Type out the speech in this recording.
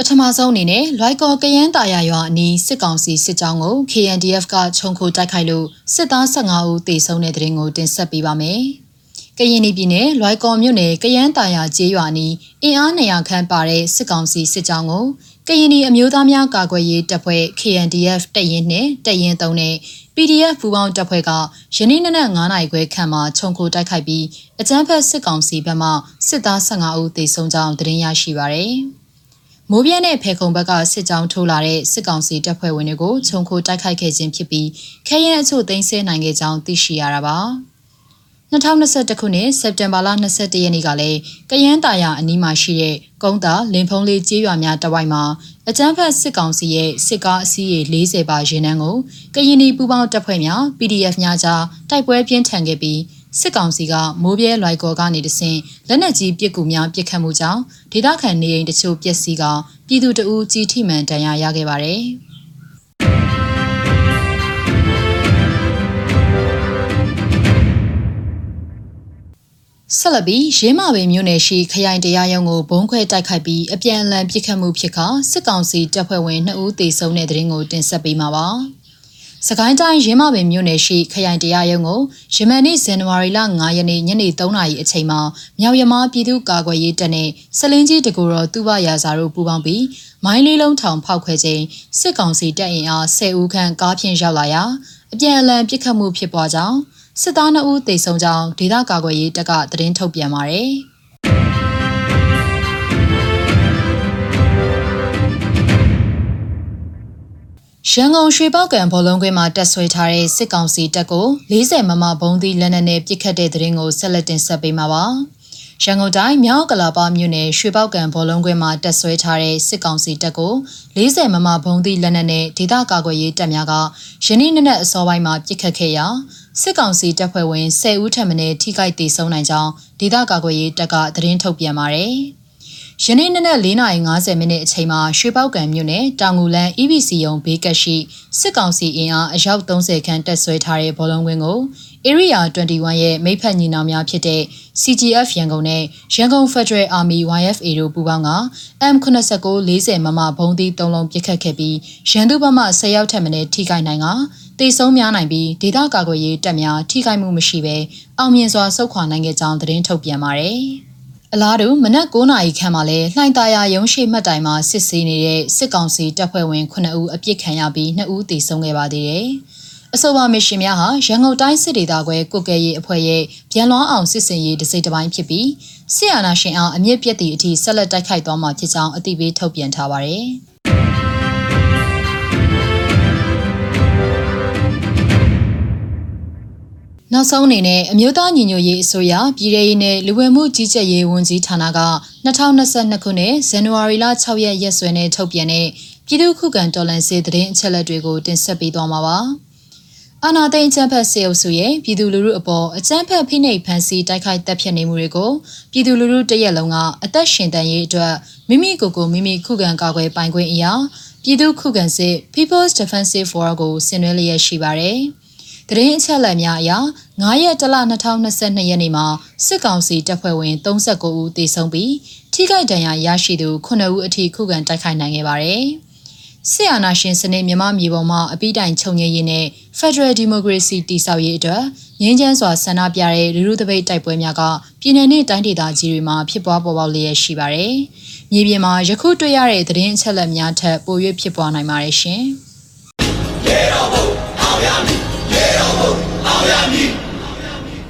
ပထမဆုံးအနေနဲ့လွိုက်ကော်ကရန်တာယာရွာအနီးစစ်ကောင်စီစစ်ကြောင်းကို KNDF ကခြုံခိုတိုက်ခိုက်လို့စစ်သား15ဦးသေဆုံးတဲ့တဲ့ရင်ကိုတင်ဆက်ပေးပါမယ်။ကရင်ပြည်နယ်လွိုက်ကော်မြို့နယ်ကရန်တာယာကျေးရွာနီးအင်အား200ခန့်ပါတဲ့စစ်ကောင်စီစစ်ကြောင်းကိုကရင်ပြည်အမျိုးသားများကာကွယ်ရေးတပ်ဖွဲ့ KNDF တပ်ရင်းနဲ့တပ်ရင်း3နဲ့ PDF ပူးပေါင်းတပ်ဖွဲ့ကယနေ့နနက်9နာရီခွဲခန့်မှာခြုံခိုတိုက်ခိုက်ပြီးအကြမ်းဖက်စစ်ကောင်စီဘက်မှစစ်သား15ဦးသေဆုံးကြောင်းသတင်းရရှိပါရယ်။ မိုးပြဲနဲ့ဖေခုံဘက်ကစစ်ကြောင်းထိုးလာတဲ့စစ်ကောင်စီတပ်ဖွဲ့ဝင်တွေကိုခြုံခိုတိုက်ခိုက်ခဲ့ခြင်းဖြစ်ပြီးခဲရင်အချို့သိမ်းဆည်းနိုင်ခဲ့ကြောင်းသိရှိရတာပါ2021ခုနှစ်စက်တင်ဘာလ22ရက်နေ့ကလည်းကယန်းတာယာအနီးမှာရှိတဲ့ကုန်းတာလင်ဖုံးလေးကျေးရွာများတဝိုက်မှာအကြမ်းဖက်စစ်ကောင်စီရဲ့စစ်ကားအစီးရေ40ပါရင်နှန်းကိုကရင်နီပူးပေါင်းတပ်ဖွဲ့များ PDF များကြားတိုက်ပွဲပြင်းထန်ခဲ့ပြီး စစ်ကောင်စီကမိုးပြဲလွိုက်ကော်ကနေတဆင့်လက်နက်ကြီးပစ်ကူများပစ်ခတ်မှုကြောင့်ဒေသခံနေအိမ်တချို့ပျက်စီးကပြည်သူတအူးကြီးထိမှန်ဒဏ်ရာရခဲ့ပါတယ်။ဆက်လက်ပြီးရင်းမာပင်မြို့နယ်ရှိခရိုင်တရားရုံးကိုဘုံခွဲတိုက်ခိုက်ပြီးအပြန်အလှန်ပစ်ခတ်မှုဖြစ်ခါစစ်ကောင်စီတပ်ဖွဲ့ဝင်2ဦးသေဆုံးတဲ့တဲ့ရင်ကိုတင်ဆက်ပေးမှာပါ။ စကိုင်းတိုင်းရင်းမပင်မြို့နယ်ရှိခရိုင်တရားရုံးကိုယမန်နေ့ဇန်နဝါရီလ9ရက်နေ့ညနေ3နာရီအချိန်မှာမြောက်ရမားပြည်သူ့ကာကွယ်ရေးတပ်နဲ့စလင်းကြီးတကူတော်သူဘရာဇာတို့ပူးပေါင်းပြီးမိုင်းလေးလုံးထောင်ဖောက်ခွဲခြင်းစစ်ကောင်စီတပ်အင်အား10ဦးခန့်ကားဖြင့်ရောက်လာရာအပြန်အလှန်ပစ်ခတ်မှုဖြစ်ပွားကြောင်းစစ်သား2ဦးသေဆုံးကြောင်းဒေသကာကွယ်ရေးတပ်ကသတင်းထုတ်ပြန်ပါတယ်။ ရန်ကုန်ရွှေပောက်ကံဘောလုံးကွင်းမှာတက်ဆွဲထားတဲ့စစ်ကောင်စီတပ်ကို40မမဘုံသီးလက်နက်နဲ့ပစ်ခတ်တဲ့တဲ့ရင်ကိုဆက်လက်တင်ဆက်ပေးမှာပါ။ရန်ကုန်တိုင်းမြောက်ကလာပါမြို့နယ်ရွှေပောက်ကံဘောလုံးကွင်းမှာတက်ဆွဲထားတဲ့စစ်ကောင်စီတပ်ကို40မမဘုံသီးလက်နက်နဲ့ဒေသကာကွယ်ရေးတပ်များကယနေ့နေ့နဲ့အစောပိုင်းမှာပစ်ခတ်ခဲ့ရာစစ်ကောင်စီတပ်ဖွဲ့ဝင်10ဦးထပ်မံထိခိုက်ဒေဆုံးနိုင်ကြောင်းဒေသကာကွယ်ရေးတပ်ကသတင်းထုတ်ပြန်ပါတယ်။ ယနေ့နနက်4:50မိနစ်အချိန်မှာရွှေပောက်ကံမြို့နယ်တောင်ငူလန်း EBC ရုံဘေးကရှိစစ်ကောင်စီအင်အားအယောက်30ခန့်တက်ဆွဲထားတဲ့ဘောလုံးကွင်းကို Area 21ရဲ့မိဖက်ညီနောင်များဖြစ်တဲ့ CGF ရန်ကုန်နဲ့ရန်ကုန် Federal Army YFA တို့ပူးပေါင်းက M89 40မမဘုံသီး၃လုံးပစ်ခတ်ခဲ့ပြီးရန်သူဘက်မှ10ရောက်ထက်မနည်းထိခိုက်နိုင်ကတေဆုံးများနိုင်ပြီးဒေသကာကွယ်ရေးတပ်များထိခိုက်မှုမရှိဘဲအောင်မြင်စွာဆုတ်ခွာနိုင်ခဲ့ကြောင်းသတင်းထုတ်ပြန်ပါတယ်။ အလားတူမနက်9နာရီခန့်မှာလဲလှိုင်သာယာရုံးရှိမှတ်တိုင်မှာစစ်ဆေးနေတဲ့စစ်ကောင်စီတပ်ဖွဲ့ဝင်9ဦးအပြစ်ခံရပြီး2ဦးသေဆုံးခဲ့ပါသေးတယ်။အဆိုပါမစ်ရှင်များဟာရန်ကုန်တိုင်းစစ်ဒေသခွဲကုကဲရေးအဖွဲ့ရဲ့ဗျံလွှမ်းအောင်စစ်စင်ရေးတစိမ့်တစ်ပိုင်းဖြစ်ပြီးစစ်အာဏာရှင်အားအမြင့်ပြည့်သည့်အထိဆက်လက်တိုက်ခိုက်သွားမှာဖြစ်ကြောင်းအသိပေးထုတ်ပြန်ထားပါတယ်။ နောက်ဆုံးအနေနဲ့အမျိုးသားညီညွတ်ရေးအစိုးရပြည်ထရေးနဲ့လူဝင်မှုကြီးကြပ်ရေးဝန်ကြီးဌာနက2022ခုနှစ်ဇန်နဝါရီလ6ရက်ရက်စွဲနဲ့ထုတ်ပြန်တဲ့ပြည်သူ့ခုခံတော်လှန်ရေးသတင်းအချက်အလက်တွေကိုတင်ဆက်ပေးသွားမှာပါ။အာနာသိန်းချမ်းဖတ်စေအုပ်စုရဲ့ပြည်သူလူထုအပေါ်အကြမ်းဖက်ဖိနှိပ်ဖန်ဆီးတိုက်ခိုက်တပ်ဖြတ်နေမှုတွေကိုပြည်သူလူထုတရက်လုံးကအသက်ရှင်တန်ရေးအတွက်မိမိကိုယ်ကိုမိမိခုခံကာကွယ်ပိုင်ခွင့်အရာပြည်သူ့ခုခံစစ် People's Defensive Forum ကိုဆင်နွှဲလျက်ရှိပါတယ်။ သတင်းအချက်အလက်များအရ9ရက်တလ2022ရက်နေ့မှာစစ်ကောင်စီတပ်ဖွဲ့ဝင်39ဦးသေဆုံးပြီးထိခိုက်ဒဏ်ရာရရှိသူ9ဦးအထိခုခံတိုက်ခိုက်နိုင်ခဲ့ပါတယ်။စစ်အာဏာရှင်စနစ်မြန်မာမြေပေါ်မှာအပိတိုင်ချုပ်ငြိမ်းရေးနဲ့ Federal Democracy တည်ဆောက်ရေးအတွက်ငြင်းချမ်းစွာဆန္ဒပြတဲ့လူလူတပိတ်တိုက်ပွဲများကပြည်내နဲ့တိုင်းဒေသကြီးတွေမှာဖြစ်ပွားပေါ်ပေါက်လျက်ရှိပါတယ်။မြေပြင်မှာယခုတွေ့ရတဲ့သတင်းအချက်အလက်များထက်ပို၍ဖြစ်ပွားနိုင်ပါတယ်ရှင်။ Yeah, oh, oh, oh, yeah, me. အောင်ရမည်